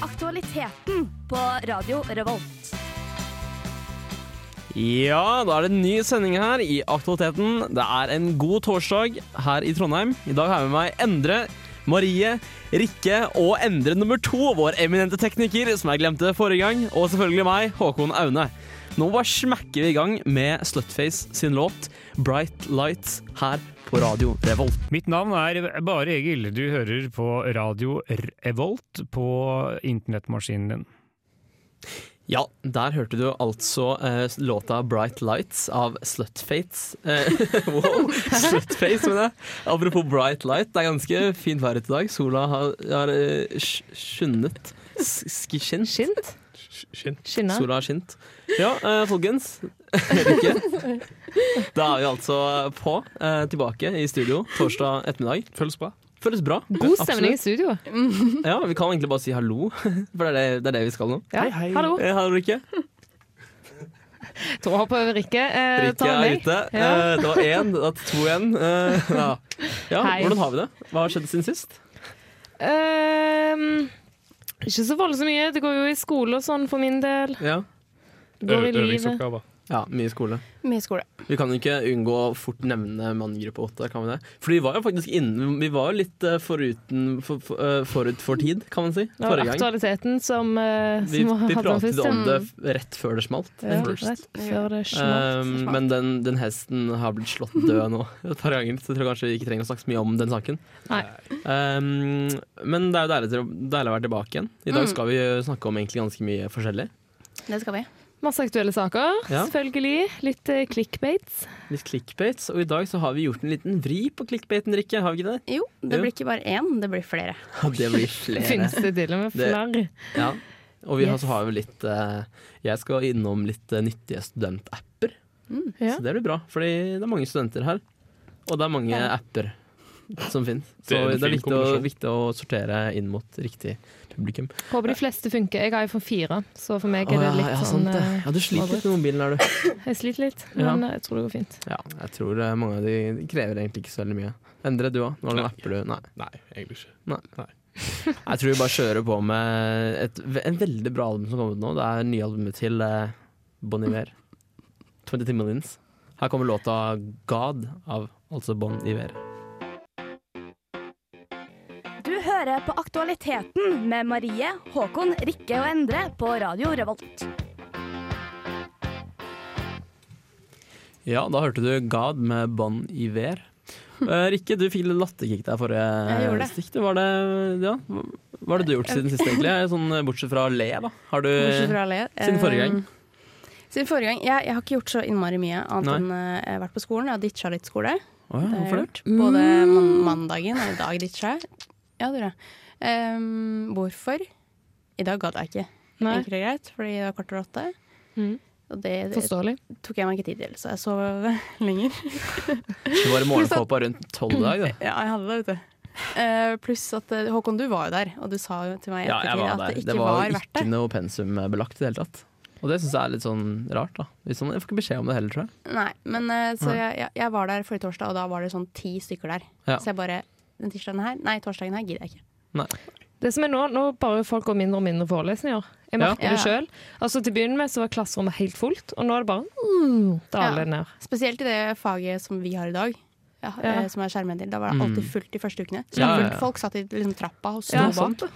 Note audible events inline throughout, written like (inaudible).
Aktualiteten på Radio Revolt. Ja, da er det en ny sending her i Aktualiteten. Det er en god torsdag her i Trondheim. I dag har jeg med meg Endre, Marie, Rikke og Endre nummer to, vår eminente tekniker, som jeg glemte forrige gang, og selvfølgelig meg, Håkon Aune. Nå bare smekker vi i gang med Slutface sin låt 'Bright Lights' her på Radio Revolt. Mitt navn er Bare Egil. Du hører på Radio Revolt på internettmaskinen din. Ja, der hørte du altså eh, låta 'Bright Lights' av Slutfates. Eh, (laughs) wow, Slutface, mener jeg. Apropos Bright Light, det er ganske fint vær ute i dag. Sola har, har eh, sk- skjunnet. Skint. Skint? Sola har skint. Ja, eh, folkens. Rikke. Da er vi altså på, eh, tilbake i studio torsdag ettermiddag. Føles bra. Føles bra. God stemning i studio. Ja, Vi kan egentlig bare si hallo, (laughs) for det er det, det, er det vi skal nå. Ja. Hallo. Eh, Hallo, Rikke. Tror jeg på Rikke. Eh, Rikke er ute. Ja. Eh, Det var én, det var to igjen. Eh, Ja. ja, hvordan har vi det? Hva har skjedd siden sist? Um, ikke så voldsomt mye. Det går jo i skole og sånn for min del. Ja, Det går i. Øvingsoppgaver. Ja mye skole. Mye skole. Vi kan jo ikke unngå å fort nevne manngruppe åtte, kan vi det? For vi var jo faktisk inne Vi var jo litt eh, foruten, for, for, eh, forut for tid, kan man si. Forrige gang. aktualiteten som, eh, Vi, som vi hadde pratet om det rett før det smalt. Ja, rett før det smalt. Um, men den, den hesten har blitt slått død nå (laughs) et par ganger, så jeg tror kanskje vi ikke trenger å snakke så mye om den saken. Nei. Um, men det er jo deilig, deilig å være tilbake igjen. I dag Mm. skal vi snakke om egentlig ganske mye forskjellig. Det skal vi. Masse aktuelle saker, Ja. selvfølgelig. Litt uh, clickbaits. Litt clickbaits, og i dag så har vi gjort en liten vri på clickbaiten, Rikke. Har vi ikke det? Jo, det Jo. blir ikke bare én, det blir flere. Det blir flere. Finnes det til og med flere? Ja. Og vi har, Yes. så har jo litt uh, Jeg skal innom litt uh, nyttige studentapper. Ja. Så det blir bra, fordi det er mange studenter her. Og det er mange Ja. apper som finnes. Så Det er det er viktig å, viktig å sortere inn mot riktig publikum. Håper de fleste funker. Jeg har iPhone 4, så for meg er det litt ja, sånn det. eh, Ja, du sliter litt med mobilen, er du. (laughs) Jeg sliter litt, men ja. jeg tror det går fint. Ja, jeg tror eh, mange av de, de krever egentlig ikke så veldig mye. Endre, du òg? Nå har du noen Nei. apper du Nei. Nei, egentlig ikke. Jeg tror vi bare kjører på med et, en veldig bra album som kommer ut nå. Det er nyalbumet til eh, Bon Iver. (laughs) 22 Millions. Her kommer låta 'God' av altså Bon Iver. Hører på Aktualiteten med Marie, Håkon, Rikke og Endre på Radio Revolt. Ja, da hørte du 'God' med Bon Iver. Eh, Rikke, du fikk litt latterkick der forrige stikk. Det var det, ja. Hva har du gjort siden sist, egentlig? Sånn, eh, bortsett fra å le, da. Har du alle. siden forrige gang? Eh, Siden forrige gang. Jeg, jeg har ikke gjort så innmari mye annet Nei. enn jeg har vært på skolen. Jeg har ditcha litt skole. Oh, ja, Det har. Både mandagen og i dag ditcha jeg. Ja, det gjorde jeg. Um, hvorfor? I dag gadd jeg ikke. Nei, Enkelt og greit, fordi det var kvart over åtte. Mm. Og det, det forståelig. tok jeg meg ikke tid til, så jeg sov (laughs) lenger. Du var i morgenpåpa rundt tolv i dag, du. Ja, jeg hadde det, vet du. Uh, pluss at eh, Håkon, du var jo der, og du sa jo til meg Ja, var at det ikke Det var, var verdt det. ikke noe pensumbelagt i det hele tatt. Og det syns jeg er litt sånn rart, da. Hvis man, jeg får ikke beskjed om det heller, tror jeg. Nei, men uh, så jeg, jeg, jeg var der forrige torsdag, og da var det sånn ti stykker der. Ja. Så jeg bare Den tirsdagen her, nei, torsdagen her gidder jeg ikke. Det som er nå, nå bare folk går mindre og mindre forelesninger. Jeg merker Ja. det sjøl. Altså, til å begynne med så var klasserommet helt fullt, og nå er det bare mm, daler Ja. ned. Spesielt i det faget som vi har i dag. Ja, Ja. eh, som er skjermmedier. Da var det Mm. alltid fullt de første ukene. Så Ja, ja, fullt. Folk satt i liksom, trappa og sto Ja, bak.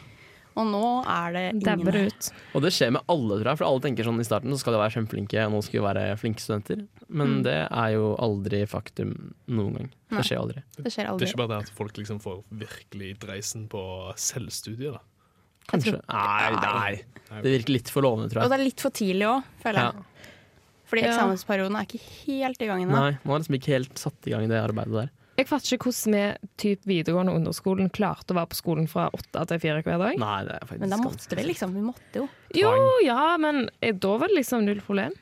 Og nå er det ingen her. Og det skjer med alle, tror jeg. For alle tenker sånn i starten så skal de være kjempeflinke, og nå skal vi være flinke studenter. Men Mm. det er jo aldri faktum noen gang. Nei. Det skjer aldri. Det skjer Det er ikke bare det at folk liksom får virkelig dreisen på selvstudiet. da. Kanskje. Nei, nei. Det virker litt for lovende, tror Og det er litt for tidlig òg, føler Ja. Fordi Ja. eksamensperioden er ikke helt i gang ennå. Nei, man har liksom ikke helt satt i gang det arbeidet der. Jeg fatter ikke hvordan vi typ videregående og underskolen klarte å være på skolen fra åtte til fire hver dag. Nei, det er faktisk Men da måtte vi liksom. Vi måtte jo. Jo, ja, men eh, da var det liksom null problem.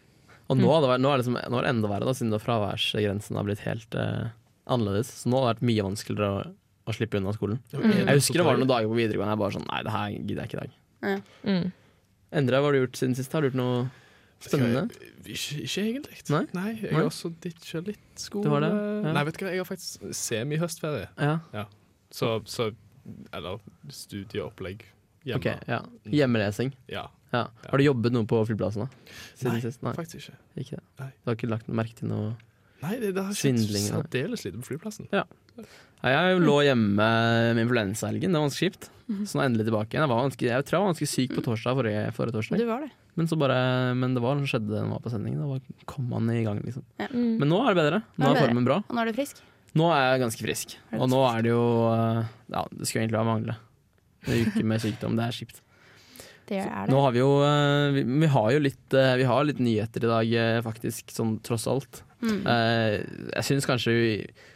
Og nå, hadde det nå, er det liksom, nå er det enda verre, da, siden fraværsgrensen har blitt helt eh, annerledes. Så nå har det vært mye vanskeligere å, å slippe unna skolen. Mm. Jeg husker det var noen dager på videregående jeg bare sånn Nei, det her gidder jeg ikke i dag. Mm. Endre, hva har du gjort siden sist? Har du gjort noe spennende? Ikke, ikke egentlig. Nei? jeg har også ditcha litt skole. Det det? Ja. Nei, vet du hva, jeg har faktisk semi-høstferie. Ja. Så, så Eller studieopplegg. hjemme. Ok, ja. Hjemmelesing. Ja. Ja. Har du jobbet noe på flyplassen da? Siden Nei, sist? Nei, faktisk ikke. ikke det. Nei. Du har ikke lagt merke til noe Nei, det, det har skjedd særdeles lite på flyplassen. Ja. Jeg lå hjemme med influensahelgen, det var ganske kjipt. Så nå er jeg endelig tilbake igjen. Jeg, var ganske, jeg tror jeg var ganske syk på torsdag forrige, forrige torsdag. Du var det. Men, så bare, men det var noe som skjedde da han var på sending. Da var- kom han i gang, liksom. Mm. Men nå er det bedre. Nå Nå er formen bra. Og nå er du frisk. Nå er jeg ganske frisk. Og nå er det jo eh, Ja, det skulle egentlig bare mangle. En uke med sykdom, det er kjipt. Det er det. Nå har vi jo eh, vi, vi har jo litt, eh, vi har litt nyheter i dag, faktisk, sånn tross alt. Mm. Eh, jeg syns kanskje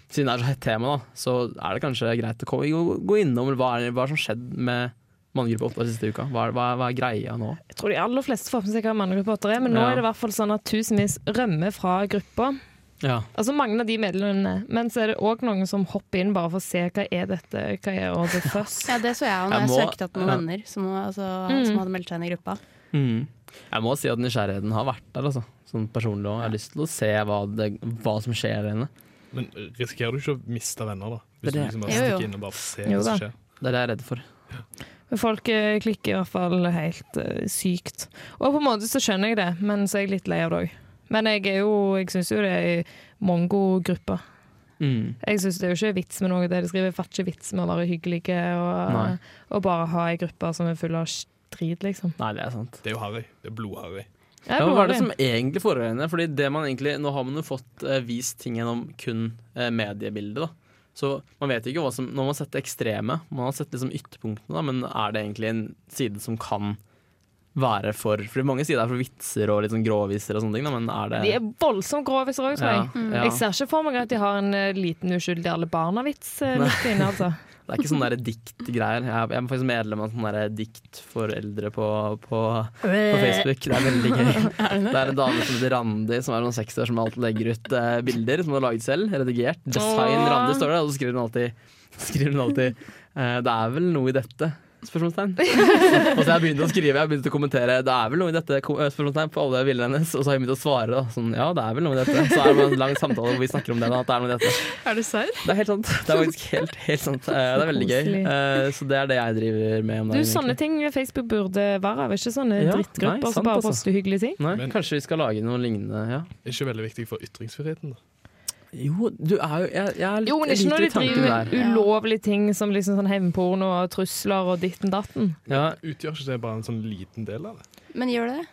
Siden det er så hett tema, da, så er det kanskje greit å gå, gå innom hva, er, hva er som skjedd med manngruppe 8 siste uka. Hva er, hva, er- hva er greia nå? Jeg tror de aller fleste får med seg hva manngruppe 8 er, men nå Ja. er det i hvert fall sånn at tusenvis rømmer fra gruppa. Ja. Altså mange av de medlemmene, men så er det òg noen som hopper inn bare for å se hva er dette, hva er the Fuss. (laughs) Ja, det så jeg òg når jeg, må- søkte opp noen ja. venner som, altså, Mm. som hadde meldt seg inn i gruppa. Mm. Jeg må si at nysgjerrigheten har vært der, altså. Sånn personlig òg. Jeg har lyst til å se hva, det, hva som skjer der inne. Men risikerer du ikke å miste venner, da? Hvis Det du er liksom bare Jo, jo. stikker inn og bare ser Jo hva som skjer? Det er det jeg er redd for. Men folk eh, klikker i hvert fall helt eh, sykt. Og på en måte så skjønner jeg det, men så er jeg litt lei av det òg. Men jeg er jo, jeg syns jo det er mongo-gruppa. Mm. Jeg syns det er jo ikke vits med noe det de skriver. Jeg fatter ikke vits med å være hyggelige og, og bare ha ei gruppe som er full av drit, liksom. Nei, det er sant. Det er jo harry. Det er blodharry. Ja, hva er det som egentlig foregår henne? Fordi det man egentlig, Nå har man jo fått eh, vist ting gjennom kun eh, mediebildet. da Så man vet ikke hva som Når man har sett det ekstreme, man har sett liksom ytterpunktene, da, men er det egentlig en side som kan være for Fordi mange sider er for vitser og litt sånn gråviser og sånne ting, da, men er det De er voldsomt gråviser òg, tror jeg. ja. Jeg ser ikke for meg at de har en eh, liten uskyldig alle barna-vits midt inne, altså. (laughs) Det er ikke sånne diktgreier. Jeg, jeg er faktisk medlem av sånne der dikt for eldre på, på, på Facebook. Det er veldig gøy. (laughs) Det er en dame som heter Randi, som er noen 60 år som alltid legger ut eh, bilder som hun har laget selv. Redigert. Design Randi står det, og så skriver hun alltid, (laughs) skriver hun alltid eh, Det er vel noe i dette? Spørsmålstegn. (laughs) og så har jeg begynt å skrive, jeg begynt å kommentere Det er vel noe i dette? eh, Spørsmålstegn på alle bildene hennes. Og så har jeg begynt å svare da, sånn Ja, det er vel noe i dette. Så er det en lang samtale hvor vi snakker om det. Da, at det er noe i dette. Er du serr? Det er helt sant. Det er faktisk helt, helt sant. Eh, Det er veldig gøy. Eh, Så det er det jeg driver med om Du, sånne ting Facebook burde være av, ikke sånne Ja, drittgrupper som bare altså. poster hyggelige ting. Nei, Men- kanskje vi skal lage noe lignende. Ja. Er ikke veldig viktig for ytringsfriheten. da. Jo, du er jo Jeg, jeg er litt Jo, men ikke når de driver med ulovlige ting som liksom sånn hevnporno og trusler og ditten datten. Ja, Utgjør ikke det bare en sånn liten del av det? Men gjør det det?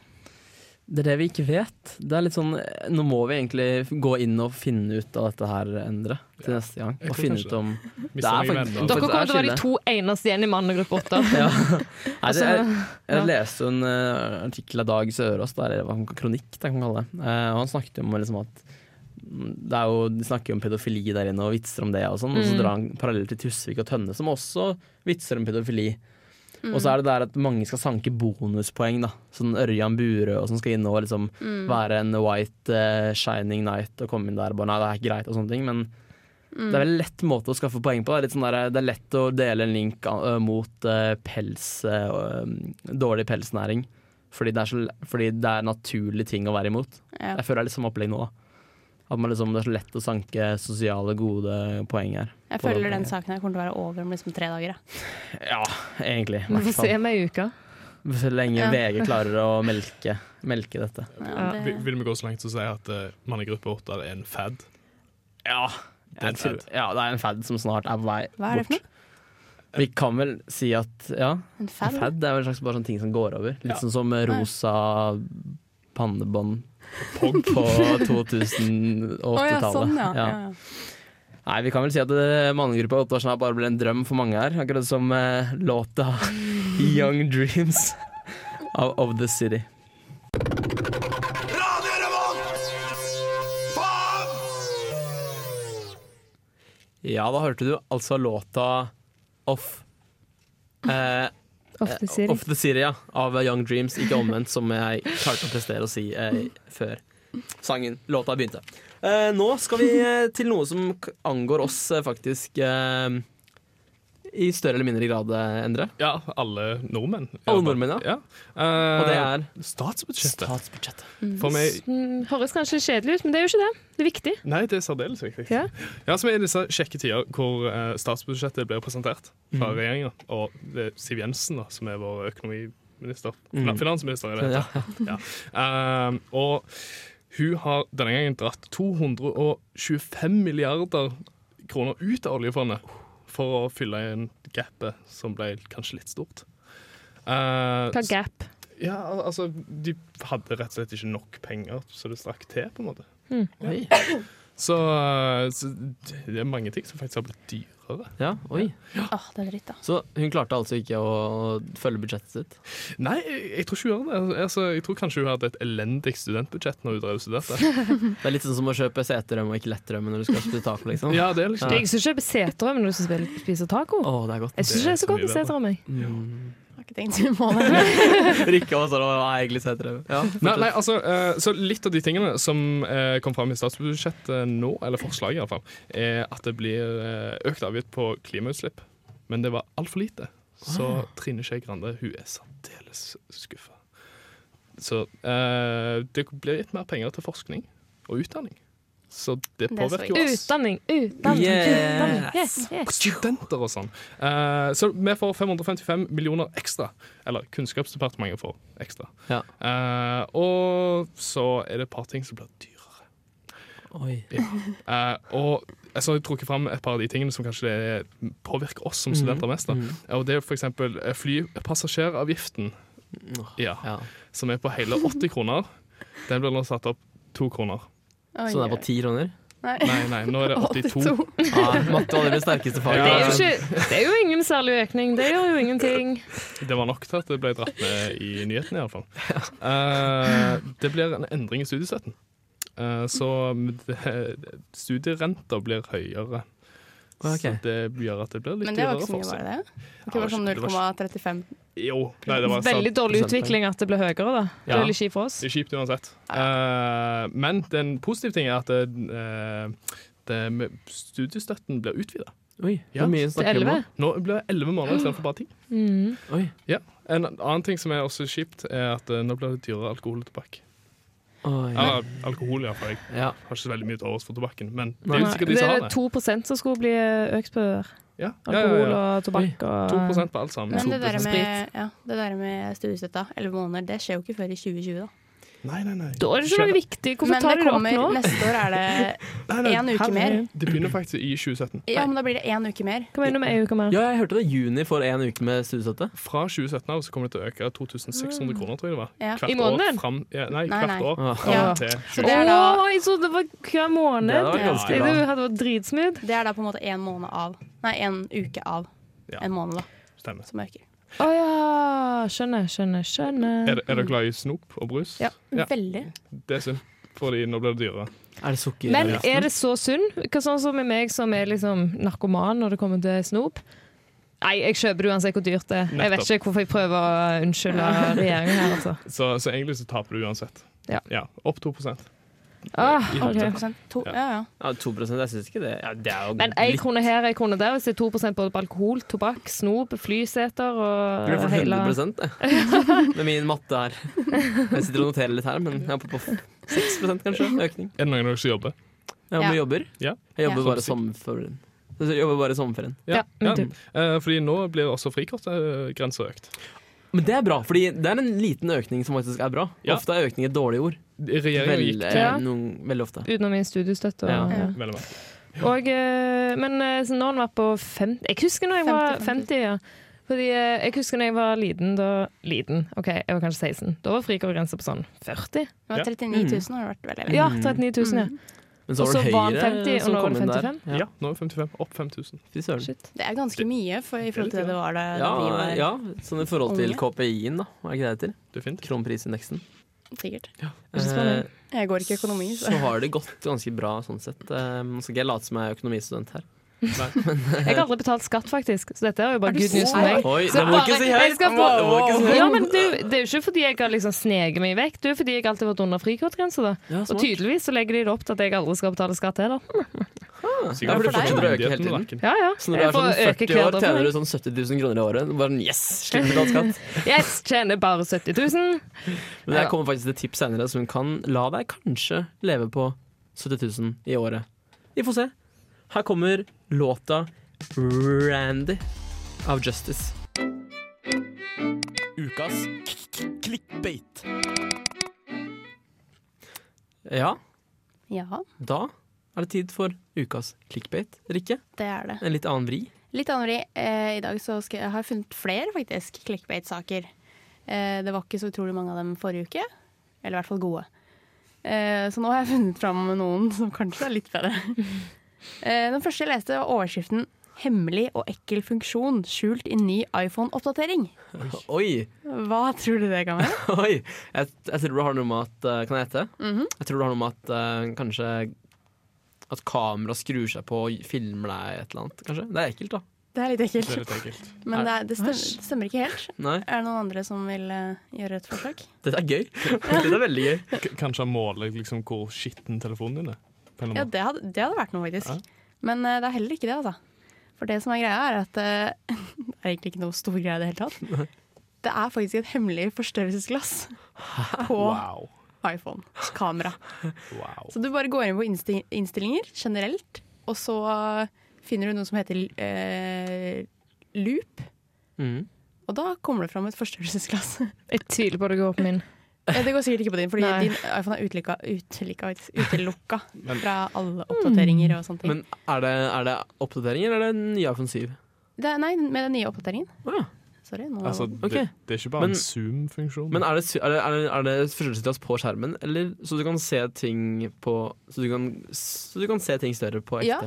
det er det vi ikke vet. Det er litt sånn Nå må vi egentlig gå inn og finne ut av dette her, Endre, til Ja, neste gang. Og finne ut om Det er faktisk- Dere det kommer er til å være de to eneste igjen i mannegruppe åtte. (laughs) ja. Nei, det, (laughs) jeg, jeg Altså, leste jo en uh, artikkel av Dag Sørås, eller hva han- kronikk, det kan man kalle det. Uh, og han snakket jo om liksom at det er jo, De snakker jo om pedofili der inne og vitser om det, og sånn, og så Mm. drar han parallell til Tusvik og Tønne, som også vitser om pedofili. Mm. Og så er det der at mange skal sanke bonuspoeng. da Sånn Ørjan Burøe og som skal inn og liksom Mm. være en white uh, shining night og komme inn der og bare nei, det er ikke greit og sånne ting. Men Mm. det er vel lett måte å skaffe poeng på. Det er, sånn der, det er lett å dele en link uh, mot uh, pels, dårlig pelsnæring. Fordi det, er så, fordi det er en naturlig ting å være imot. Ja. Jeg føler det er litt samme opplegg nå. da At man liksom, Det er så lett å sanke sosiale, gode poeng her. Jeg føler den saken her kommer til å være over om liksom tre dager. Ja. Ja, egentlig. Vi får se om ei uke. Så lenge Ja. VG klarer å melke, melke dette. Ja, Vil, det, vil vi gå så langt som å si at uh, mannegruppe 8 er en fad? Ja, Det er en fad. ja, det er en fad som snart er på vei hva er det for noe? Vi kan vel si at ja, En en fad? fad er vel en slags bare sånn ting som går over. Litt Ja. sånn som eh, rosa pannebånd Pog. på (laughs) Å 2080-tallet. ja, sånn, ja. Ja. Nei, vi kan vel si at uh, mannegruppa snart bare ble en drøm for mange her. Akkurat som eh, låta (laughs) 'Young Dreams' av Of The City. Ja, da hørte du altså låta Off. Eh, Ofte the de. Off the City, ja. Av Young Dreams. Ikke omvendt, som jeg klarte å prestere å si eh, før sangen, låta begynte. Eh, nå skal vi eh, til noe som angår oss, eh, faktisk. Eh, i større eller mindre grad, eh, Endre? Ja, alle nordmenn. Alle nordmenn, ja. ja. Uh, Og det er statsbudsjettet. statsbudsjettet. For meg Mm, høres kanskje kjedelig ut, men det er jo ikke det. Det er viktig. Nei, det er særdeles viktig. Ja. Ja, som er i disse kjekke tider hvor uh, statsbudsjettet blir presentert fra Mm. regjeringa, og det er Siv Jensen, da, som er vår økonomiminister, Mm. Finansminister, er det Ja. (laughs) ja. Uh, og hun har denne gangen dratt 225 milliarder kroner ut av oljefondet for å fylle inn gapet som ble kanskje litt stort. Uh, Hva gap? ja, altså, de hadde rett og slett ikke nok penger, så det strakk til, på en måte. Oi. Så, uh, så det er mange ting som faktisk har blitt dyrere. Ja, oi. Åh, det er dritt, da. Så hun klarte altså ikke å følge budsjettet sitt? Nei, jeg, tror ikke hun gjør det. Altså, jeg tror kanskje hun hadde et elendig studentbudsjett når hun drev studerte. (laughs) Det er litt sånn som å kjøpe seterøm og ikke lettrøm når du skal spise taco, liksom. Ja, det er liksom Det er jeg som kjøper seterøm når du skal spise taco. Å, det er godt. Jeg syns ikke det er så godt med er seterøm. jeg. Mm. Har ikke tenkt vi må det. (laughs) Rikke og sånn, er egentlig seterøm? Ja, Nei, nei, altså, eh, så litt av de tingene som eh, kom fram i statsbudsjettet nå, eller forslaget i hvert fall, er at det blir eh, økt avgift på klimautslipp. Men det var altfor lite. Så Trine Skei Grande hun er særdeles skuffa. Så eh, det blir gitt mer penger til forskning og utdanning. Så det er påvirker jo oss. Utdanning, utdanning, Yes. utdanning. Yes, yes. Studenter og sånn. Uh, så vi får 555 millioner ekstra. Eller Kunnskapsdepartementet får ekstra. Ja. Uh, og så er det et par ting som blir dyrere. Oi. Eh, og jeg har trukket fram et par av de tingene som kanskje det påvirker oss som studenter mest. Da. Mm. Og det er f.eks. flypassasjeravgiften, ja, Ja. som er på hele 80 kroner. Den blir nå satt opp to kroner. Oi, Så den er på ti kroner? Nei. Nei, nei, nå er det 82. Ja, matte var det sterkeste Det faget. er, jo altså. ikke, det er jo ingen særlig økning. Det gjør jo ingenting. Det var nok til at det ble dratt med i nyhetene, iallfall. Uh, det blir en endring i studiestøtten. Uh, så studierenter studierenta blir høyere. Okay. Så det gjør at det blir litt dyrere for seg. Men det var ikke så mye, var det det? Var sånn det var ikke- 0,35. Jo, nei, det var Veldig dårlig utvikling at det ble høyere, da. Det er veldig kjipt for oss. Det er kjipt uansett. Uh, men den positive ting er at det, eh, det med studiestøtten blir utvida. Oi, Ja. mye Til snakker vi om? Nå blir det elleve måneder istedenfor bare ti. Mm. Ja. En annen ting som er også kjipt, er at eh, nå blir det dyrere alkohol og tobakk. Oi. Eller alkohol, iallfall. Jeg Ja. har ikke så veldig mye til overs for tobakken, men det er jo sikkert de som har det. Det er 2 som skulle bli økt på det der. Ja, ja, ja, Alkohol ja. og tobakk og 2% på alt sammen. Men det der, med, ja, det der med studiestøtta, 11 måneder, det skjer jo ikke før i 2020, da. Nei, nei, nei. Da er det ikke noe viktig. Hvorfor Men tar det det opp kommer nå? neste år, er det (laughs) én uke mer. Det begynner faktisk i 2017. Ja, men da blir det én uke mer. Hva mener du med én uke mer? Ja, jeg hørte det. Juni får én uke med studiestøtte. Fra 2017 av så kommer det til å øke 2600 kroner, tror jeg det var. Ja. Hvert I måneden? År fram, ja, nei, hvert nei. år. Ah. Ja. til Så det er da, det var hver måned. Det var trodde det hadde vært dritsmooth. det er da på en måte én måned av Nei, en uke av Ja. en måned, da, Stemmer. som øker. Å ja. Skjønner, skjønner, skjønner. Er, er dere glad i snop og brus? Ja, Ja. veldig. Det er synd, fordi nå blir det dyrere. Er det sukker? Men er det så synd? Hva sånn som med meg som er liksom narkoman når det kommer til snop? Nei, jeg kjøper det uansett hvor dyrt det er. Jeg vet ikke hvorfor jeg prøver å unnskylde regjeringen her, altså. Så, så egentlig så taper du uansett. Ja. Opp 2 Ah, okay. 2%. To, Ja. ja, ja. Ja, 2 Jeg syns ikke det. Ja, det er jo Men én krone her, én krone der. Hvis det er 2 både på alkohol, tobakk, snop, flyseter og Det blir for 100 det. Med min matte her. Jeg sitter og noterer litt her, men jeg er på, på 6 kanskje økning. Er det noen av dere som jobber? Jeg Ja. jobber. Ja. Jeg jobber Ja. bare sommerferien. Jeg jobber bare sommerferien. Ja, Ja, tur. Eh, fordi nå blir også frikortgrensa økt. Men det er bra, fordi det er en liten økning som faktisk er bra. Ja. Ofte er økning et dårlig ord. Regjeringen gikk til Ja. noen, veldig ofte. Utenom min studiestøtte. Og, Ja. ja. Og eh, men når så nå har den vært på 50 Jeg husker når jeg var 50, 50, ja. Fordi eh, Jeg husker når jeg var liten, da Liten, OK, jeg var kanskje 16. Da var frikortgrensa på sånn 40. Det var 39 000 har det vært veldig lenge. Ja, Mm. 39 000, ja. Men så var det var Høyre 50, som kom inn der. Ja. Ja. nå er det 55. Opp 5000. Fy søren. Det er ganske mye for, i forhold til det det var da, vi Ja, var ja, sånn i forhold til KPI-en, da. Hva er ikke det det heter? Kronprisindeksen. sikkert. Eh. Jeg går ikke økonomi, så så har det gått ganske bra sånn sett. Eh, Nå skal ikke jeg late som jeg er økonomistudent her. (laughs) Jeg har aldri betalt skatt, faktisk, så dette er jo bare Er good news for meg. Oi, det må ikke si høyt! Ja, men er jo- det er jo ikke fordi jeg har liksom sneget meg vekk, det er jo fordi jeg alltid har vært under frikortgrensa. Ja, Og tydeligvis så legger de det opp til at jeg aldri skal betale skatt heller. Sikkert Ja, for deg, ja. hele. Ja, ja. Så når du er sånn 40 år, tjener du sånn 70 000 kroner i året. Bare sånn, yes, slipper å betale skatt. (laughs) Yes, tjener bare 70 000. Men jeg kommer faktisk til et tips senere som kan la deg kanskje leve på 70 000 i året. Vi får se. Her kommer låta Randy av Justice. Ukas clickbait. Ja, Ja, da er det tid for ukas clickbait, Rikke. det er det. En litt annen vri. Litt annen vri. Eh, I dag så skal jeg, har jeg funnet flere faktisk clickbait-saker. Eh, det var ikke så utrolig mange av dem forrige uke. Eller i hvert fall gode. Eh, så nå har jeg funnet fram noen som kanskje er litt bedre. Eh, den første jeg leste, var overskriften 'Hemmelig og ekkel funksjon skjult i ny iPhone-oppdatering'. Oi! Hva tror du det kan være? (laughs) Oi! Jeg, jeg tror det har noe med at eh, Kan jeg hete? -hmm. Jeg tror det har noe med at uh, kanskje At kamera skrur seg på og filmer deg et eller annet. Kanskje? Det er ekkelt, da. Det er litt Det er ekkelt. litt ekkelt. Men det, er, det stemmer, det stemmer ikke helt. Nei, Er det noen andre som vil uh, gjøre et forsøk? dette er gøy. (laughs) Dette er veldig gøy. K kanskje han måler liksom hvor skitten telefonen din er? På Ja, det hadde, det hadde vært noe, faktisk. Ja. Men uh, det er heller ikke det, altså. For det som er greia, er at uh, (laughs) Det er egentlig ikke noe stor greie i det hele tatt. (laughs) Det er faktisk et hemmelig forstørrelsesglass (laughs) på Wow. iPhones kamera. wow. Så du bare går inn på innsti innstillinger generelt, og så finner du noe som heter uh, loop. Mm. Og da kommer det fram et forstørrelsesglass. Jeg tviler på det går på min. Eh, Det går sikkert ikke på din, fordi Nei. din iPhone er utelukka, utelukka, utelukka (laughs) Men- fra alle oppdateringer og sånne ting. Men er det, er det oppdateringer, eller er det nye iPhone 7? Det er, nei, med den nye oppdateringen. Ah. Sorry. Nå, Altså, det, det, det er ikke bare Men- en Zoom-funksjon. Men er det, er det, er det, er det forstørrelsesglass på skjermen, eller så du kan se ting på Så du kan, så du kan se ting større på ekte? Ja.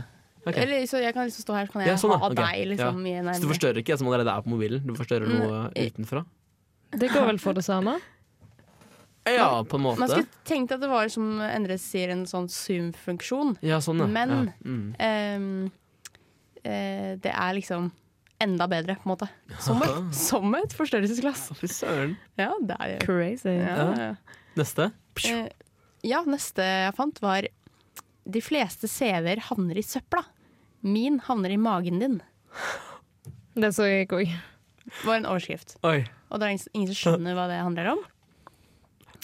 Okay. Eller så jeg kan liksom stå her, så kan jeg Ja, sånn, ha okay. Deg liksom i Så du forstørrer ikke det som allerede er på mobilen? Du forstørrer Mm, noe utenfra? Det går vel for det samme? Ja, på en måte. Man skulle tenkt at det var som Endre sier, en sånn Zoom-funksjon. Ja, sånn, ja. Men- ja. Mm. Ehm, eh, det er liksom enda bedre, på en måte. Som et, som et forstørrelsesglass. Fy søren. Ja, det er Crazy. ja, ja. Neste. Eh, ja, neste jeg fant var De fleste CV-er havner i søpla. Min havner i magen din. Det så jeg ikke òg. var en overskrift. Oi. Og det er ingen- ingen som skjønner hva det handler om.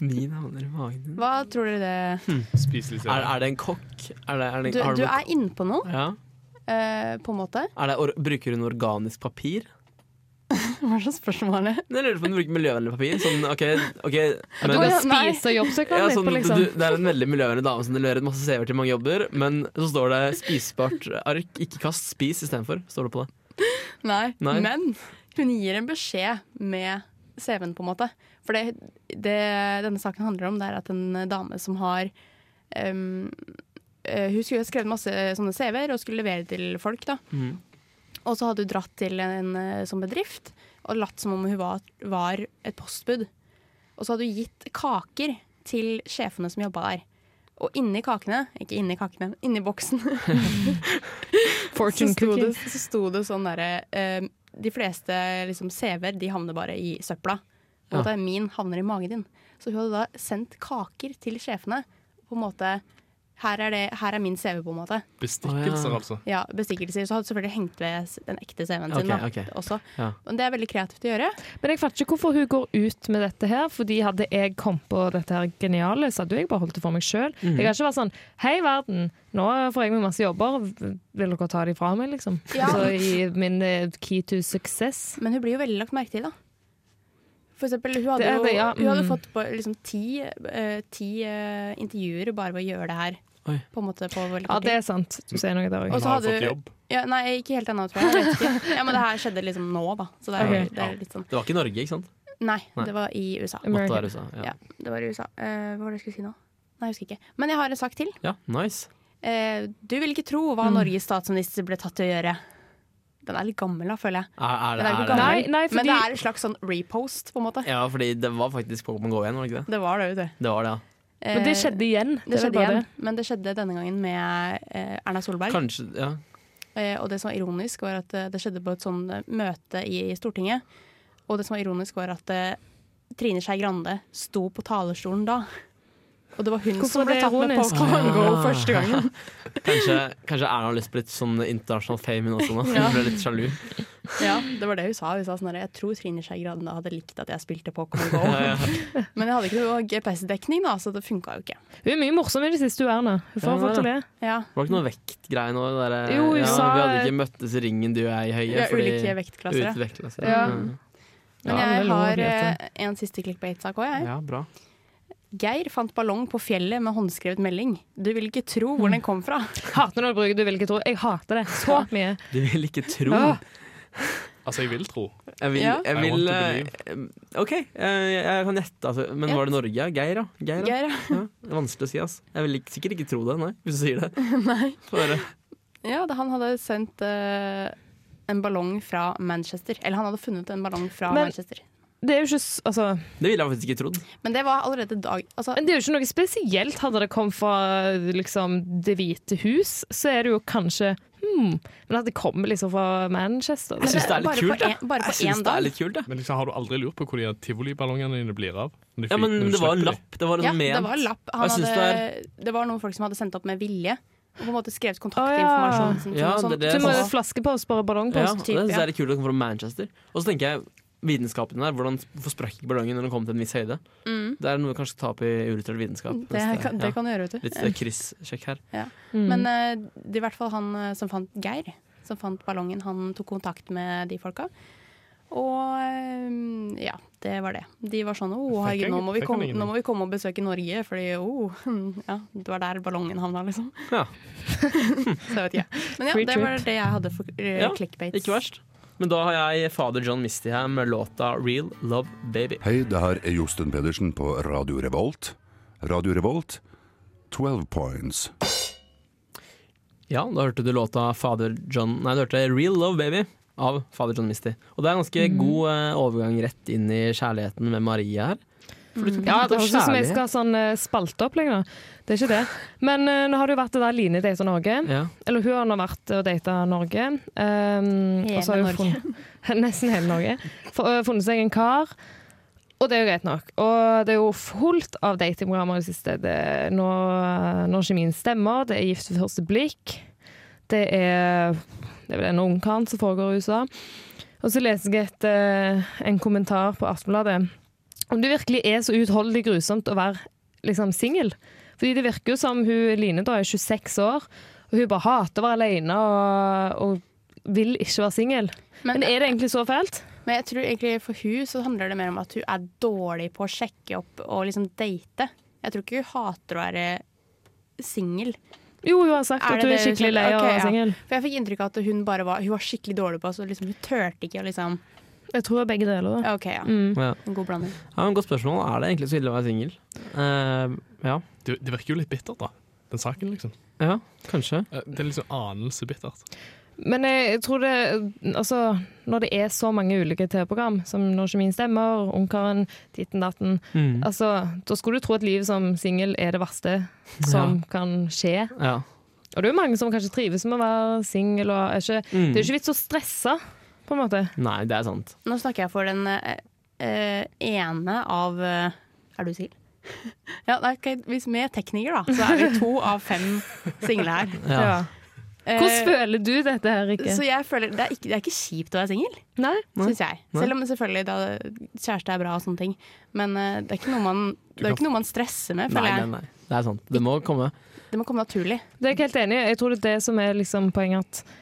Min navner i magen din. Hva tror dere det Spiselig Er, er det en kokk? Er det, er det, Du, har du er inne på noe, ja. uh, på en måte. er det, or, Bruker hun organisk papir? (laughs) Hva slags spørsmål er det? Jeg lurer på om du bruker miljøvennlig papir. Sånn, ok, ok men, Du kan spise jobbsøkeren ja, sånn, på, liksom. du, det er en veldig miljøvennlig dame som leverer masse CV-er til mange jobber, men så står det 'spisbart ark', ikke kast, spis istedenfor. Står det på det. Nei. Nei. Men hun gir en beskjed med CV-en, på en måte. For det, det denne saken handler om, det er at en dame som har um, eh, Hun skulle skrevet masse sånne CV-er og skulle levere til folk. da. Mm. Og så hadde hun dratt til en en sånn bedrift og latt som om hun var, var et postbud. Og så hadde hun gitt kaker til sjefene som jobba der. Og inni kakene, ikke inni kakene, inni boksen, (laughs) så Fortune sto det, så sto det sånn derre eh, De fleste liksom, CV-er de havner bare i søpla. Og Ja. min havner i magen din. Så hun hadde da sendt kaker til sjefene. På en måte her er, det, her er min CV, på en måte. Bestikkelser, Å, ja. altså. Ja, Bestikkelser. Så hadde selvfølgelig hengt ved den ekte CV-en sin okay, da, ok. også. Ja. Men det er veldig kreativt å gjøre. Men jeg fatter ikke hvorfor hun går ut med dette her, fordi hadde jeg kommet på dette her geniale, så hadde jeg bare holdt det for meg sjøl. Mm. Jeg har ikke vært sånn Hei, verden, nå får jeg meg masse jobber, vil dere ta de fra meg, liksom? Ja. Så i min eh, key to success. Men hun blir jo veldig lagt merke til, da. For eksempel, hun hadde Det jo det, ja, hun hadde mm. fått på, liksom, ti, uh, ti uh, intervjuer bare ved å gjøre det her. Oi. På en måte på veldig Ja, det er sant. Du sier noe der òg. Hun har fått jobb. Ja, nei, ikke helt ennå, tror jeg. jeg ikke. Ja, men det her skjedde liksom nå, da. Så det er, okay. det er litt sånn Det var ikke Norge, ikke sant? Nei, Nei. det var i USA. Måtte være USA. Ja, Ja. det var i USA. Uh, hva var det jeg skulle si nå? Nei, jeg husker ikke. Men jeg har en sak til. ja, nice. Eh, du vil ikke tro hva Mm. Norges statsminister ble tatt til å gjøre. Den er litt gammel, da, føler jeg. Er, er, Den er er ikke gammel. Nei, nei, Men det er en slags sånn repost, på en måte. Ja, fordi det var faktisk Pokémon Go igjen, var det ikke det? Det var det, vet du. Det var det, ja. Men det skjedde igjen. Det det skjedde igjen, det. men det skjedde denne gangen med eh, Erna Solberg. Kanskje, ja. Eh, og det som var ironisk, var at eh, det skjedde på et sånn eh, møte i, Stortinget. Og det som var ironisk, var at eh, Trine Skei Grande sto på talerstolen da. Og det var hun Hvorfor som ble tatt med på Pokémon Go Ah. første (laughs) gangen. Kanskje, kanskje Erna har lyst på litt sånn internasjonal fame hun også nå. Hun Ja. ble litt sjalu. Ja, det var det hun sa. Hun sa sånn her, Jeg tror Trine Skei Grande hadde likt at jeg spilte Pokémon Go. (laughs) Ja, ja. Men jeg hadde ikke noe GPS-dekning, da, så det funka jo ikke. Hun er mye morsom i det siste, hun Erna. Hun får folk til å le. Ja, Var det ikke noe vektgreie nå? Der, Jo, hun ja, sa- vi hadde ikke møttes i ringen, du og jeg, høye. Ja, fordi- ulike vektklasser. ja. Vektklasser. Ja. Men jeg har eh, en siste clickbait-sak òg, jeg. ja, bra. Geir fant ballong på fjellet med håndskrevet melding. Du vil ikke tro hvor den kom fra. Hater når du bruker 'du vil ikke tro'. Jeg hater det så mye. Du vil ikke tro. Altså, jeg vil tro. Jeg vil, Ja. jeg vil eh, OK, eh, jeg, kan gjette. Altså. Men var det Norge? Geir, ja. Geir, ja. Geir, ja. ja. Det er vanskelig å si, Altså. Jeg vil ikke, sikkert ikke tro det, nei, hvis du sier det. (laughs) Nei. Ja, da han hadde sendt uh, en ballong fra Manchester. Eller han hadde funnet en ballong fra Men- Manchester. Det er jo ikke altså, Det ville jeg faktisk ikke trodd. Men det var allerede dag altså, Men det er jo ikke noe spesielt. Hadde det kommet fra liksom, Det hvite hus, så er det jo kanskje hmm. Men at det kommer liksom fra Manchester Jeg syns det er litt kult. en- bare på Jeg det dag. er litt kult. Men liksom, har du aldri lurt på hvor de tivoliballongene dine blir av? De Ja, men det var en lapp. Det var Ja, liksom ment. det var en lapp. Og Han jeg syns hadde, det var noen folk som hadde sendt opp med vilje. Og på en måte skrevet kontaktinformasjon. Oh, ja. som- Ja, det er det sånn- det flaskepost, bare Ja, ballongpost. Ja, typ, det er litt kult å komme fra Manchester. Og så tenker jeg vitenskapen der. Hvordan, hvorfor sprakk ikke ballongen når den kom til en viss høyde? Mm. Det er noe du kanskje ta opp i uillustrert vitenskap. Det, kan, det ja. kan du gjøre, vet du. Litt eh, kryssjekk her. Mm. Men uh, det er i hvert fall han eh, som fant Geir, som fant ballongen, han tok kontakt med de folka. Og eh, ja, det var det. De var sånn Å, herregud, nå må, vi komme, nå må vi komme og besøke Norge, fordi oh, (laughs) ja, det var der ballongen havna, liksom. Ja. (laughs) Så jeg vet ikke. Men ja, det var det jeg hadde for uh, Ja, clickbates. Ikke verst. Men da har jeg fader John Misty her med låta 'Real Love Baby'. Hei, det her er Josten Pedersen på Radio Revolt. Radio Revolt, 12 points. Ja, da hørte du låta Fader John Nei, du hørte 'Real Love Baby' av fader John Misty. Og det er en ganske god eh, overgang rett inn i kjærligheten med Marie her. Du Ja, det høres ut som jeg skal ha sånn uh, spalteopplegg nå. Det er ikke det. Men uh, nå har det jo vært det der Line data Norge. Ja. Eller hun har nå vært og data Norge. Um, og så har hun Norge. funnet, (laughs) nesten hele Norge. For, uh, funnet seg en kar. Og det er jo greit nok. Og det er jo fullt av datingprogrammer i det siste. Det er nå, når kjemien stemmer, det er Gift ved første blikk. Det er Det er vel en ungkar som foregår i USA. Og så leser jeg et, eh, en kommentar på Aftenbladet om det virkelig er så uutholdelig grusomt å være liksom singel. Fordi det virker jo som hun Line da er 26 år, og hun bare hater å være alene og, og vil ikke være singel. Men, Men er det egentlig så fælt? men jeg tror egentlig for hun så handler det mer om at hun er dårlig på å sjekke opp og liksom date. Jeg tror ikke hun hater å være singel. Jo, hun har sagt Er at hun er skikkelig lei av å være singel. For jeg fikk inntrykk av at hun bare var Hun var skikkelig dårlig på så liksom, Hun turte ikke å liksom Jeg tror begge deler. da. OK, ja. Mm. Ja. En god blanding. ja, men Godt spørsmål. Er det egentlig så ille å være singel? Uh, ja. Det, det virker jo litt bittert, da. Den saken, liksom. ja, kanskje. Eh, Det er liksom anelse bittert. Men jeg tror det Altså, når det er så mange ulike TV-program, som Når kjemien stemmer, Ungkaren, Titten datten Mm. Altså, da skulle du tro at livet som singel er det verste som kan skje. Ja. Og det er jo mange som kanskje trives med å være singel, Mm. det er jo ikke vits å stresse, på en måte. Nei, det er sant. Nå snakker jeg for den eh, eh, ene av eh, Er du singel? (laughs) ja, okay, hvis vi er tekniker, da, så er vi to av fem single her. Ja. Ja. Eh, Hvordan føler du dette her, Rikke? så jeg føler det er, ikke, det er ikke kjipt å være singel, syns jeg. Selv om selvfølgelig da, kjæreste er bra og sånne ting. Men uh, det er ikke noe man, det er ikke noe man stresser med, føler nei, nei, nei. Det er sant. Det må komme. Det må komme naturlig. Det er jeg helt enig i. Jeg tror det er det som er liksom poenget. at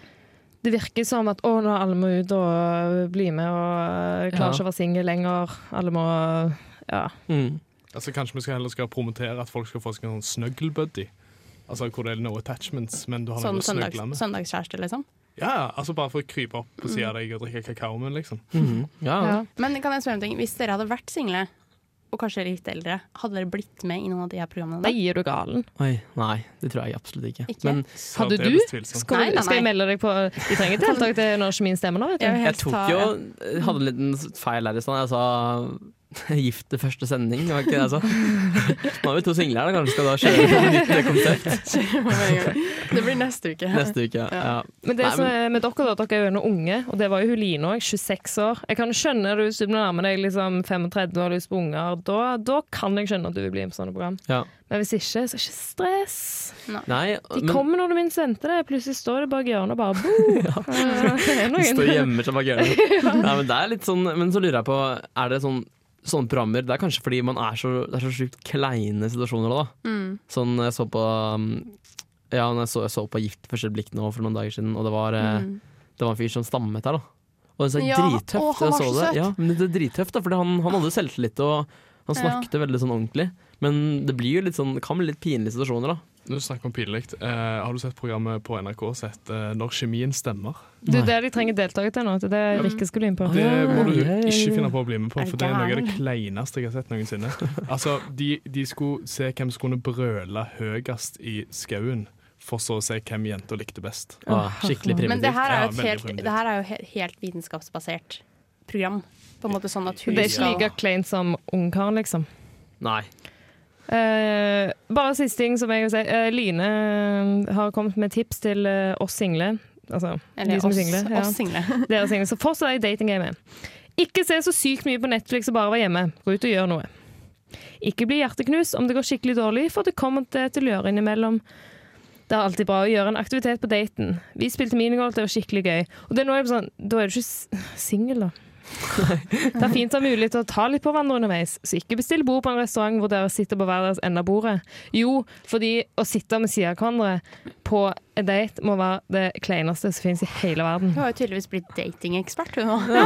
det virker som at å, nå alle må ut og bli med, og øh, klarer Ja. ikke å være single lenger. Alle må Ja. Mm. Altså Kanskje vi skal heller skal promotere at folk skal få seg en sånn snuggle buddy. Altså Hvor det er no attachments, men du har Sånn noe å snugle søndags, med. søndagskjæreste, liksom. Ja, ja, altså Bare for å krype opp på sida av deg og drikke kakao med, liksom. Mm -hmm. ja. ja. Men kan jeg spørre om ting? Hvis dere hadde vært single, og kanskje litt eldre, hadde dere blitt med i noen av de her programmene? Da gir du galen. Oi, nei, det tror jeg absolutt ikke. Ikke? Men Hadde du? Skal, Nei, nei, skal jeg melde deg på Vi trenger deltak til når ikke min stemmer nå, vet du. jeg jeg tok jo ja. Hadde en liten feil her i stad. Jeg sa (laughs) Gift første sending, var ikke det jeg sa? Nå har vi to singler her, da. kanskje skal da kjøre på et nytt konsept (laughs) Det blir neste uke. neste uke. Ja. Ja. Men det Nei, som er med dere, da, dere er jo ennå unge, og det var jo hun Line òg, 26 år. Jeg kan skjønne det hvis du nærmer deg liksom 35 og har lyst på unger. Da, da kan jeg skjønne at du vil bli med på sånne program. Ja. Men hvis ikke, så er det ikke stress. Nei, De men kommer når du minst venter det. Plutselig står det bak hjørnet og bare (laughs) bo. ja. Står og gjemmer seg bak hjørnet. Nei, men det er litt sånn Men så lurer jeg på, er det sånn Sånne programmer, Det er kanskje fordi man er så, det er så sjukt kleine situasjoner. da Mm. Sånn jeg så på um, Ja, jeg så, jeg så på Gift første blikk nå for noen dager siden, og det var, eh, Mm. det var en fyr som stammet her, da. Og det er Ja, drittøft. å, det. Ja, men det er drittøft, da, for han, han hadde selvtillit, og han Ja. snakket veldig sånn ordentlig. Men det blir jo litt sånn, kan bli litt pinlige situasjoner, da. Når du snakker om pinlig, eh, har du sett programmet på NRK sett eh, 'Når kjemien stemmer'? Det er det de trenger deltakere til nå. Det er det Rikke skulle inn på. Det må du ja, ja, ja. ikke finne på å bli med på, for det er noe av det kleineste jeg har sett noensinne. (laughs) Altså, de, de skulle se hvem som kunne brøle høyest i skauen, for så å se hvem jenta likte best. Ah, skikkelig primitivt. Men det her er jo et helt, det her er jo helt, helt vitenskapsbasert program. På en måte sånn at hun Det er ikke like kleint som ungkaren, liksom. Nei. Eh, bare siste ting som jeg vil si. Uh, Line eh, har kommet med tips til uh, oss single. Altså, Eller de som oss, er single. Ja. oss single. (laughs) Dere single. Så fortsatt i datinggamet. Ikke se så sykt mye på Netflix og bare være hjemme. Gå ut og gjør noe. Ikke bli hjerteknust om det går skikkelig dårlig, for det kommer det til å gjøre innimellom. Det er alltid bra å gjøre en aktivitet på daten. Vi spilte minigolf, det var skikkelig gøy. Og det er nå jeg sånn, Da er du ikke singel, da. (laughs) det er fint å ha mulighet til å ta litt på hverandre underveis, så ikke bestill bord på en restaurant hvor dere sitter på hver deres ende av bordet. Jo, fordi å sitte med siden av hverandre på en date må være det kleineste som finnes i hele verden. Hun har jo tydeligvis blitt datingekspert, hun nå.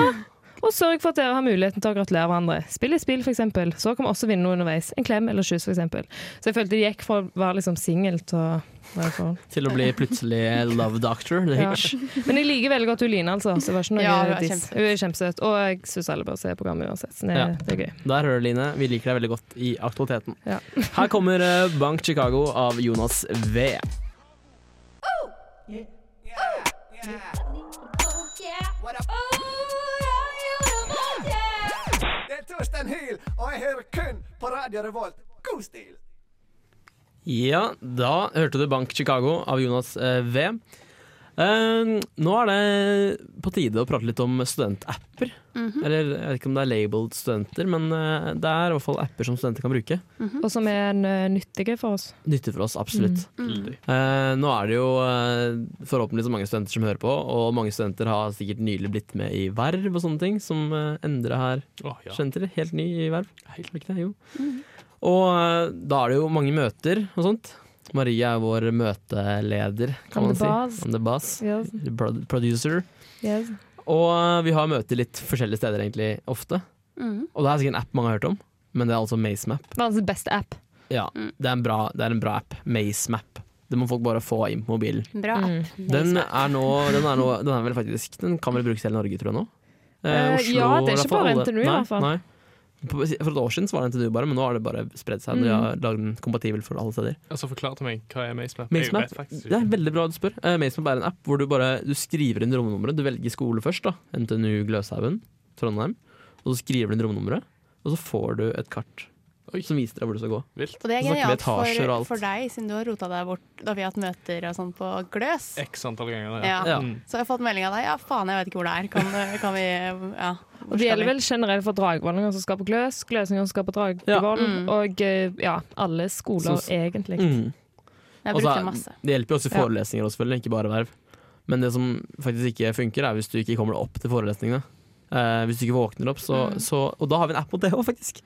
Og sørg for at dere har muligheten til å gratulere hverandre. Spill i spill, f.eks. Så kan vi også vinne noe underveis. En klem eller kyss, f.eks. Så jeg følte det gikk fra å være liksom singel til å være i forhold. Til å bli plutselig love doctor. Ja. Men jeg liker veldig godt hun Line, altså. Så det var ikke noe Ja, diss. Hun er kjempesøt. Og jeg syns alle bør se programmet uansett. Så det, Ja. det er gøy. Der hører du, Line. Vi liker deg veldig godt i aktualiteten. Ja. Her kommer eh, Bank Chicago av Jonas V. Det jeg hører kun på Radio Revolt. God stil! Ja, da hørte du Bank Chicago av Jonas eh, V. Eh, nå er det på tide å prate litt om studentapper. Eller jeg vet ikke om det er labeled studenter, men eh, det er i hvert fall apper som studenter kan bruke. Og som er nyttige for oss. Nyttige for oss, absolutt. Mm. Uh, nå er det jo uh, forhåpentligvis mange studenter som hører på, og mange studenter har sikkert nylig blitt med i verv og sånne ting, som eh, Endre her oh, ja. skjønte det. Helt ny i verv. Helt det, jo. Og eh, da er det jo mange møter og sånt. Marie er vår møteleder, kan man si. On the boss. Yes. Producer. Yes. Og eh, vi har møter litt forskjellige steder egentlig ofte. Mm. Og det er sikkert en app mange har hørt om, men det er altså MaceMap. Verdens beste app. Ja, det er en bra, det er en bra app. MaceMap. Det må folk bare få inn på mobilen. Bra Mm. Den er nå Den er, nå, den er vel faktisk Den kan vel brukes i hele Norge, tror jeg nå. Eh, ja, det er ikke bare NTNU i hvert fall. Nei. For et år siden var det NTNU bare, men nå har det bare spredd seg. De Mm. har lagd den kompatibel for alle steder. Altså, Forklar til meg, hva er MaceMap? MaceMap? Faktisk Det er veldig bra du spør. Uh, MaceMap er en app hvor du bare du skriver inn romnummeret. Du velger skole først, da. NTNU Gløshaugen, Trondheim. Og så skriver du inn romnummeret, og så får du et kart Oi. som viser deg hvor du skal gå. Vilt. Og det er genialt for, for deg, siden du har rota deg bort da vi har hatt møter og sånn på Gløs. X antall ganger. Ja. Ja. Mm. Så jeg har fått melding av deg. Ja, faen, jeg vet ikke hvor det er. Kan, kan vi Ja. Og det gjelder vel generelt for dragvollinger som skal på Gløs, gløsinger som skal på Dragvoll, Ja. Mm. og eh, ja, alle skoler Så- egentlig. Mm. Jeg Og brukte er- masse. Det hjelper jo også i forelesninger, også, selvfølgelig, ikke bare verv. Men det som faktisk ikke funker, er hvis du ikke kommer deg opp til forelesningene. Eh, hvis du ikke våkner opp, så, Mm. så Og da har vi en app mot det òg, faktisk.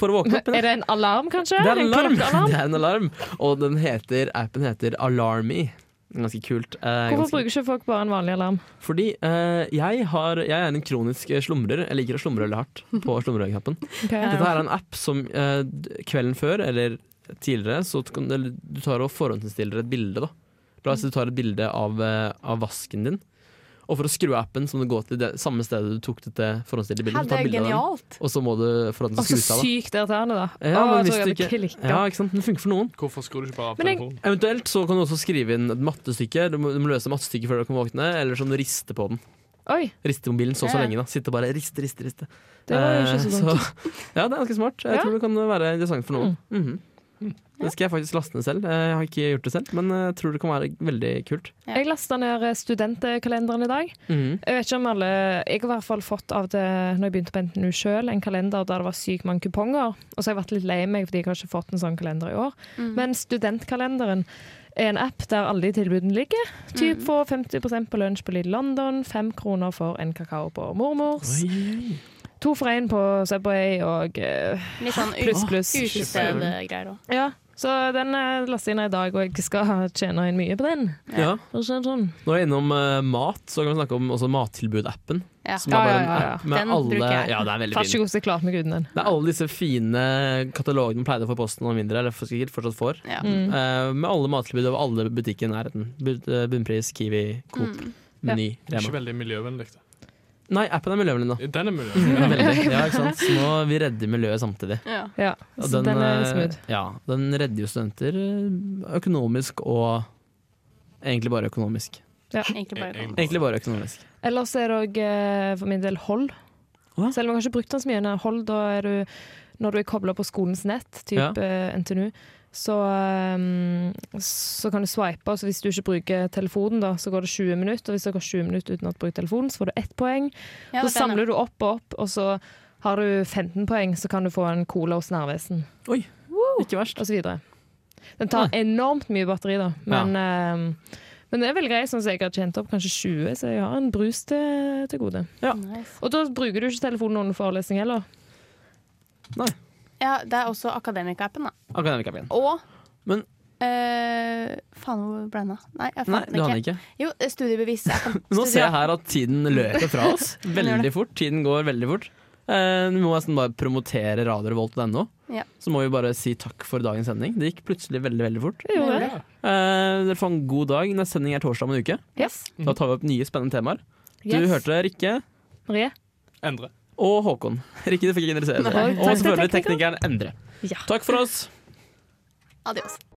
For å våkne opp. Er det en alarm, kanskje? Det er en alarm! (laughs) Det er en alarm. Og den heter, appen heter Alarmy. Ganske kult. Eh, Hvorfor ganske, bruker ikke folk bare en vanlig alarm? fordi eh, jeg, har, jeg er en kronisk slumrer. Jeg liker å slumre veldig hardt (laughs) på slumreknappen. okay. Dette her er en app som eh, kvelden før, eller tidligere, så du, tar og forhåndsinnstiller et bilde. da La oss si du tar et bilde av, eh, av vasken din. Og for å skru av appen, så må du gå til det samme stedet du tok dette forhåndsstilte bildet. Det er den, genialt. og så må du få den til Og å så skru seg av. da. sykt irriterende, da. Ja, Å, jeg tror jeg hadde ikke- Ja, ikke sant? Den funker for noen. Hvorfor skrur du ikke bare av Men jeg- telefonen? Eventuelt så kan du også skrive inn et mattestykke. Du må, du må løse mattestykke før du kan våkne, eller så må du riste på den. Oi, Riste mobilen så så lenge. da Sitte og bare riste, riste, riste. det var jo ikke Eh, så dumt. (laughs) ja, det er ganske smart. Jeg Ja. tror det kan være interessant for noen. Mm. Mm. Det skal jeg faktisk laste ned selv. Jeg har ikke gjort det selv, men jeg tror det kan være veldig kult. Ja. Jeg lasta ned studentkalenderen i dag. Mhm. Jeg vet ikke om alle Jeg har i hvert fall fått av det når jeg begynte på NTNU sjøl, en kalender der det var sykt mange kuponger. Og så har jeg vært litt lei meg fordi jeg har ikke fått en sånn kalender i år. Mm. Men studentkalenderen er en app der alle de tilbudene ligger. Typ Mm. få 50% på lunsj på Lidl London, fem kroner for en kakao på mormors, Oi. to for én på Subway og uh, Litt sånn pluss, pluss. utestedgreier òg. Ja, så den laster jeg ned i dag, og jeg skal tjene inn mye på den. Ja. Sånn. Nå er jeg innom uh, mat, så kan vi snakke om mattilbud-appen. Ja. Som Ja, er bare en ja, ja. app med Den alle bruker jeg. Ja, det er veldig fin. ikke klarte meg uten den. Det er alle disse fine katalogene man pleide å få i posten og mindre, eller sikkert fortsatt får. Ja. Mm. Uh, med alle mattilbud over alle butikker i nærheten. Eh, Bunnpris, Kiwi, Coop, Mm. Meny, Ikke Rema. veldig miljøvennlig. Nei, appen er miljøvennlig nå. Den er (laughs) Ja, miljøvennlig. Ja, ikke sant? Så nå vi redder miljøet samtidig. Ja. Ja, så den, er eh, smooth. Ja, den redder jo studenter eh, økonomisk og egentlig bare økonomisk. Egentlig bare Egentlig. Egentlig bare økonomisk. Ellers er det òg for min del hold. Hva? Selv om jeg har ikke brukt den så mye. nei, Hold, da er du Når du er kobla på skolens nett, type ja. NTNU, så, ehm, så kan du swipe. Altså hvis du ikke bruker telefonen, da, så går det 20 minutter. Og hvis det går 20 minutter uten at du bruker telefonen, så får du ett poeng. Ja, så er samler du opp og opp, og så har du 15 poeng, så kan du få en cola hos Narvesen, Ikke verst. og så videre. Den tar enormt mye batteri, da, men ehm, men det er veldig greit, sånn som jeg har tjent opp kanskje 20, så jeg har en brus til, til gode. ja. Nice. Og da bruker du ikke telefonen under forelesning heller. Nei. ja, det er også Akademika-appen, da. Akademikappen. Og Men- eh, Faen, hvor ble den av? Nei, jeg fant du den ikke. ikke. Jo, studiebevis-appen. (laughs) Nå ser jeg her at tiden løper fra oss (laughs) veldig fort. Tiden går veldig fort. Uh, vi må nesten bare promotere radiorevolt.no. Ja. Så må vi bare si takk for dagens sending. Det gikk plutselig veldig veldig fort. Jo, ja. Eh, dere får en god dag. Neste sending er torsdag om en uke. Yes. Da tar vi opp nye spennende temaer. Du Yes. hørte Rikke Marie? Endre. og Håkon. (laughs) Rikke, du fikk ikke interessere deg. Og selvfølgelig teknikeren. teknikeren Endre. Ja. Takk for oss. Adios.